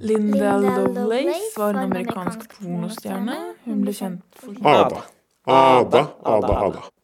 Linda Lovelace var en amerikansk pornostjerne. Hun ble kjent for Ada. Ada, Ada, Ada.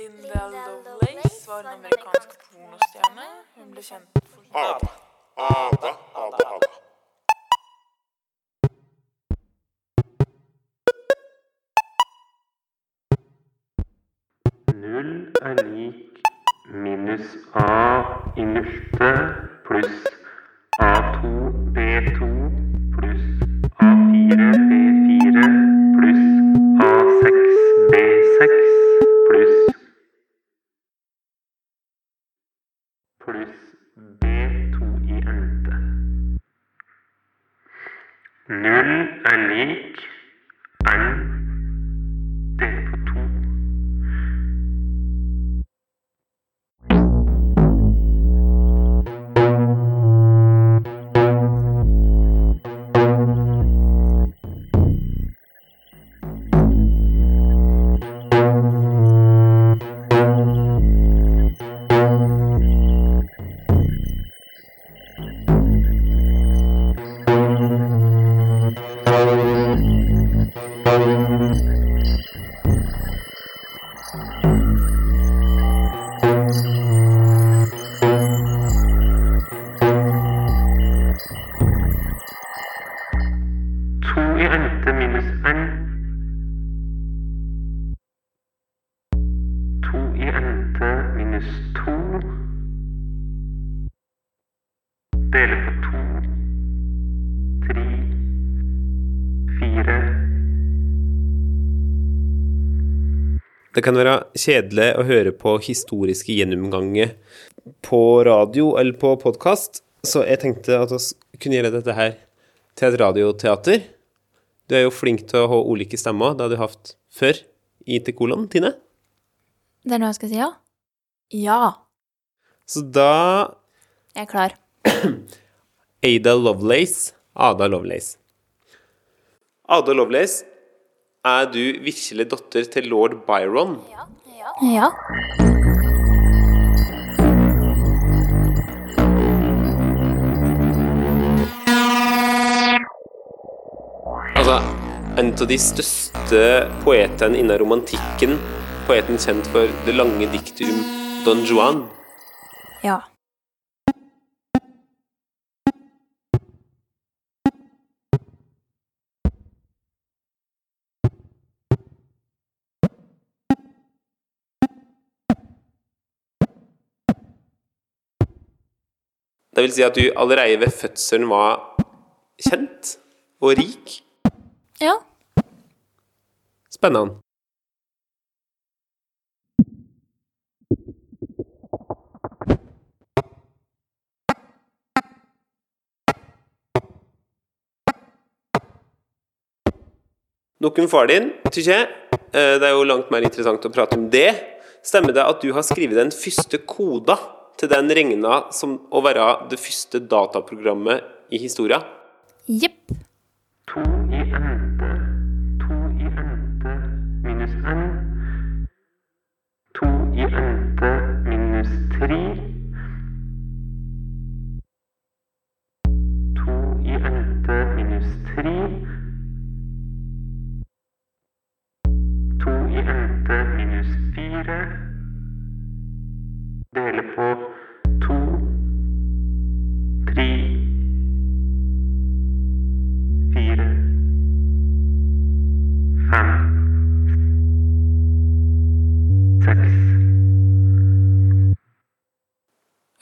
Linda Lovelace var en amerikansk pornostjerne. Hun ble kjent for Ada. Ada, Ada, Ada. Null er lik minus A innerste pluss pluss B2 i ente. Null er lik n Det kan være kjedelig å høre på historiske gjennomganger på radio eller på podkast, så jeg tenkte at vi kunne gjøre dette her til et radioteater. Du er jo flink til å ha ulike stemmer. Det har du hatt før i til kolon, Tine. Det er noe jeg skal si, ja? Ja. Så da Jeg er klar. Ada Lovelace. Ada Lovelace. Ada Lovelace, er du virkelig datter til lord Byron? Ja. Ja. Altså, en av de største poetene innen romantikken. Poeten kjent for det lange diktet om Don Juan. Ja. Det vil si at du allerede ved fødselen var kjent og rik. Ja. Spennende. Nok om far din, tykker jeg. Eh, Det er jo langt mer interessant å prate om det. Stemmer det at du har skrevet den første koda til den regna som å være det første dataprogrammet i historia? Jepp. dele på to, tre, fire, fem, seks.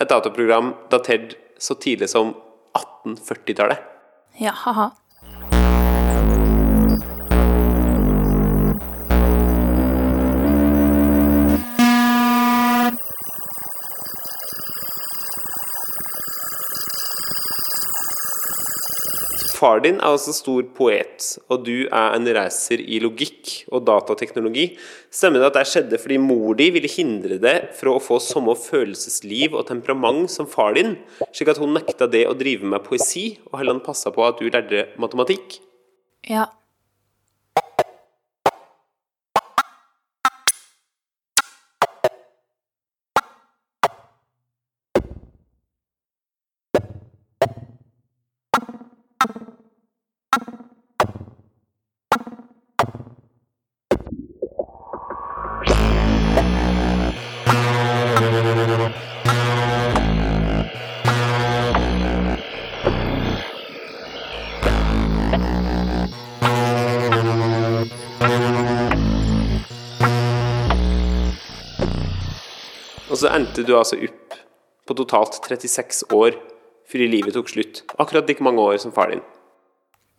Et dataprogram datert så tidlig som 1840-tallet. Ja, ha-ha. Far din er altså stor poet, og du er en reiser i logikk og datateknologi. Stemmer det at det skjedde fordi mor di ville hindre det fra å få samme følelsesliv og temperament som far din, slik at hun nekta det å drive med poesi, og heller passa på at du lærte matematikk? Ja. Så endte du altså opp på totalt 36 år før livet tok slutt. Akkurat like mange år som far din.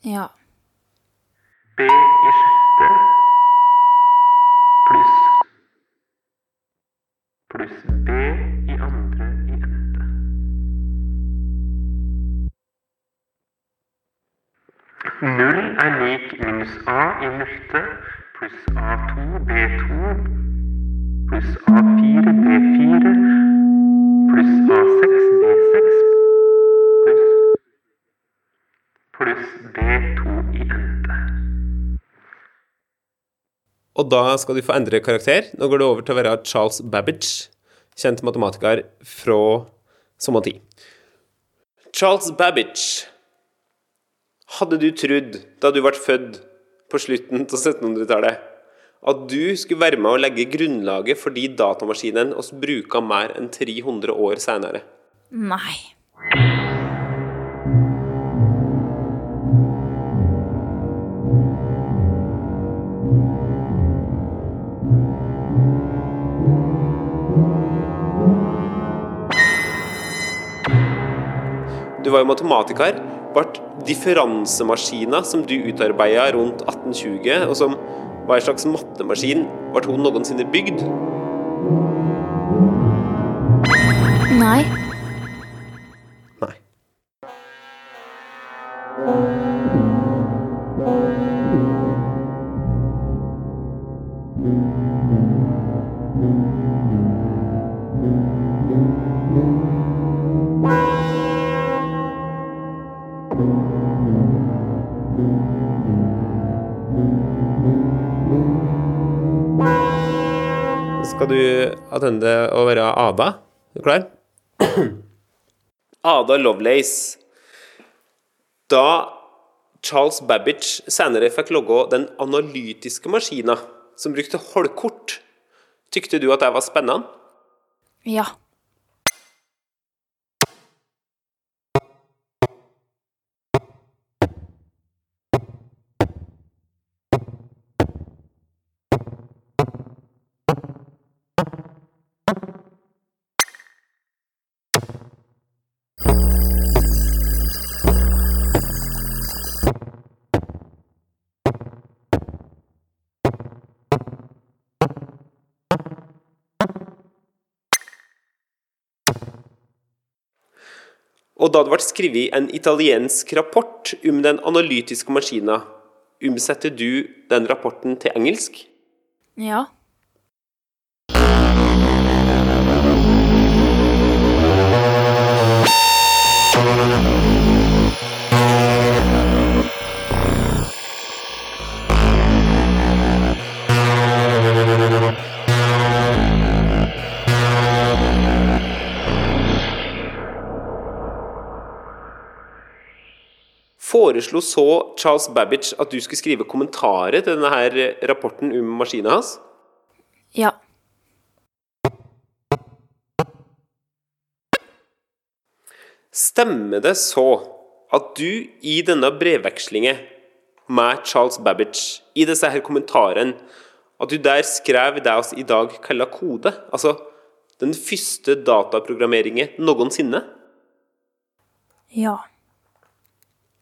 Ja. B i sjette pluss pluss B i andre i ente. Null er lik minus A i nullte pluss A2 B2 pluss A4 B4 pluss A6 B6 pluss pluss B2 i ente. Og da skal du få endre karakter. Nå går du over til å være Charles Babbage, kjent matematiker fra samme tid. Charles Babbage, hadde du trodd, da du ble født på slutten av 1700-tallet, at du skulle være med å legge grunnlaget for de datamaskinene oss bruker mer enn 300 år senere? Nei. Du var jo matematiker. Ble differansemaskiner som du utarbeida rundt 1820, og som en slags mattemaskin, ble hun noensinne bygd? Nei. Nei. Skal du attende å være Ada? Er du klar? Ada Lovelace. Da Charles Babbage senere fikk logge den analytiske maskina som brukte holdkort, tykte du at det var spennende? Ja. Og da det ble skrevet en italiensk rapport om den analytiske maskina, omsetter du den rapporten til engelsk? Ja. Foreslo så Charles Babbage at du skulle skrive kommentarer til denne her rapporten om maskina hans? Ja. Stemmer det så at du i denne brevvekslingen med Charles Babbage, i disse her kommentarene, at du der skrev det oss i dag kaller kode? Altså den første dataprogrammeringen noensinne? Ja.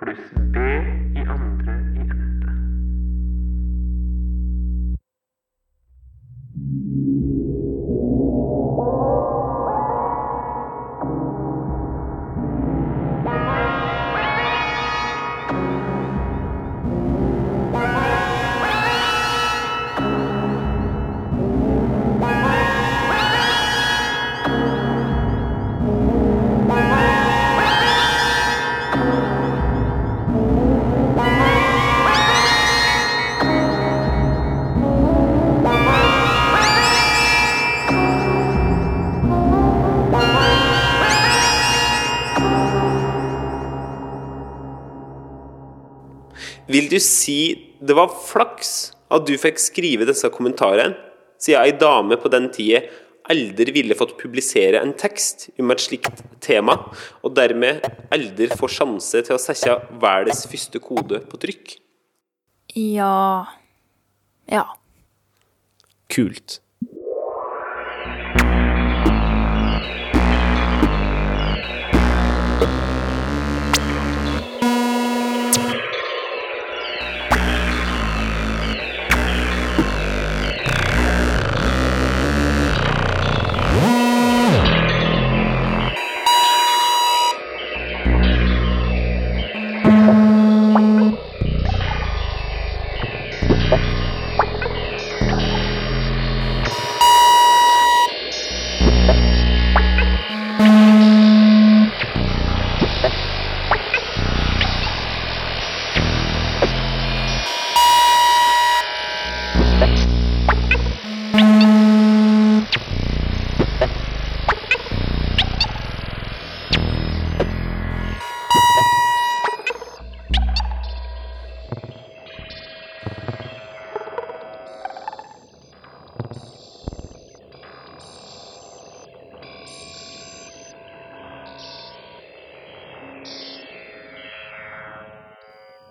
pluss B Vil du si det var flaks at du fikk skrive disse kommentarene, siden ei dame på den tida aldri ville fått publisere en tekst om et slikt tema, og dermed aldri får sjanse til å sette verdens første kode på trykk? Ja. Ja. Kult.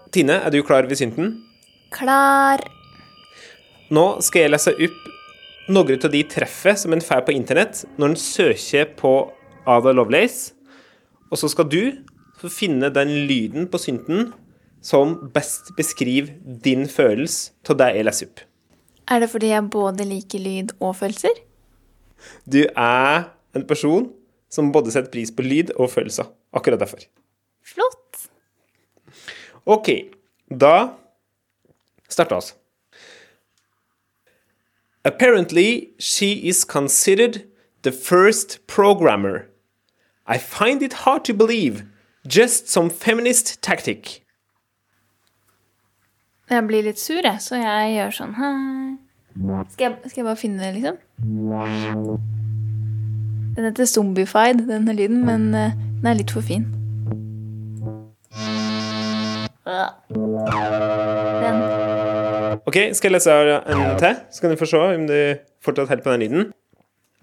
Tine, er du klar ved synten? Klar. Nå skal jeg lese opp noen av de treffene som en får på internett når en søker på Ada Lovelace, og så skal du finne den lyden på synten som best beskriver din følelse av det jeg leser opp. Er det fordi jeg både liker lyd og følelser? Du er en person som både setter pris på lyd og følelser. Akkurat derfor. Flott. Ok, da starter vi. Apparently, she is considered the first programmer. I find it hard to believe. Just some feminist tactic. Jeg blir litt sur, jeg, så jeg gjør sånn. Skal jeg, skal jeg bare finne det, liksom? Den heter Zombified, denne lyden, men eh, den er litt for fin. Den. Ok, skal jeg lese en til? Så kan du få se om du fortsatt holder på den lyden.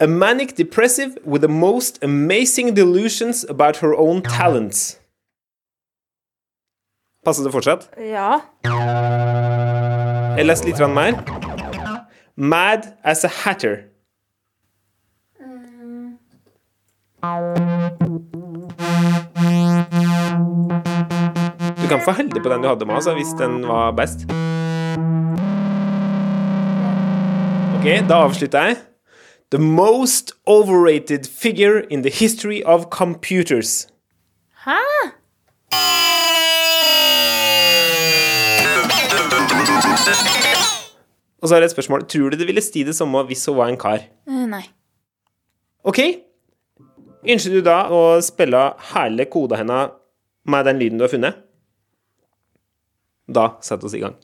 A manic depressive with the most amazing delusions about her own talents. Passer det fortsatt? Ja. Jeg leser litt mer. Mad as a hatter. Du kan få holde på den du hadde med, altså, hvis den var best. Ok, da avslutter jeg. The most overrated figure in the history of computers. Hæ? Og så har jeg et spørsmål. Tror du det ville sti det samme hvis hun var en kar? Eh, Nei. Ok. Ønsker du da å spille hele koda hennes med den lyden du har funnet? Da sett oss i gang.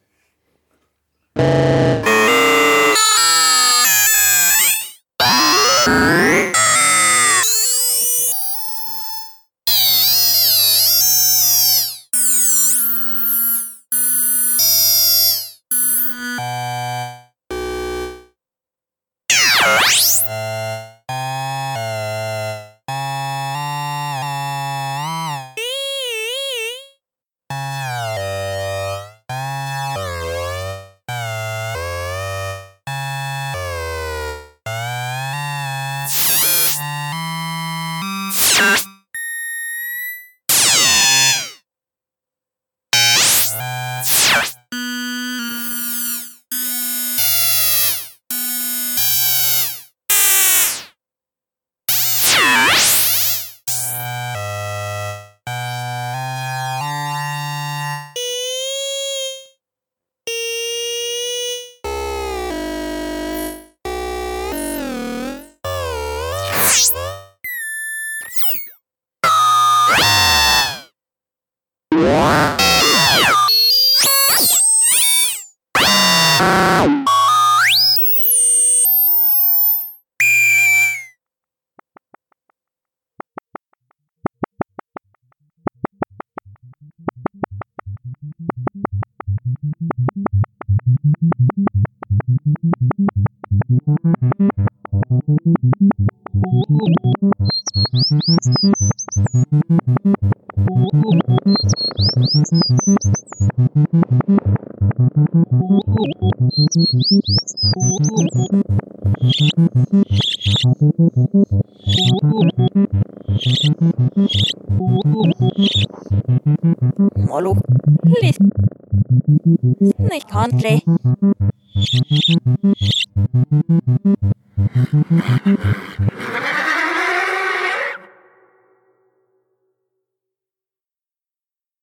Snikkhandlig.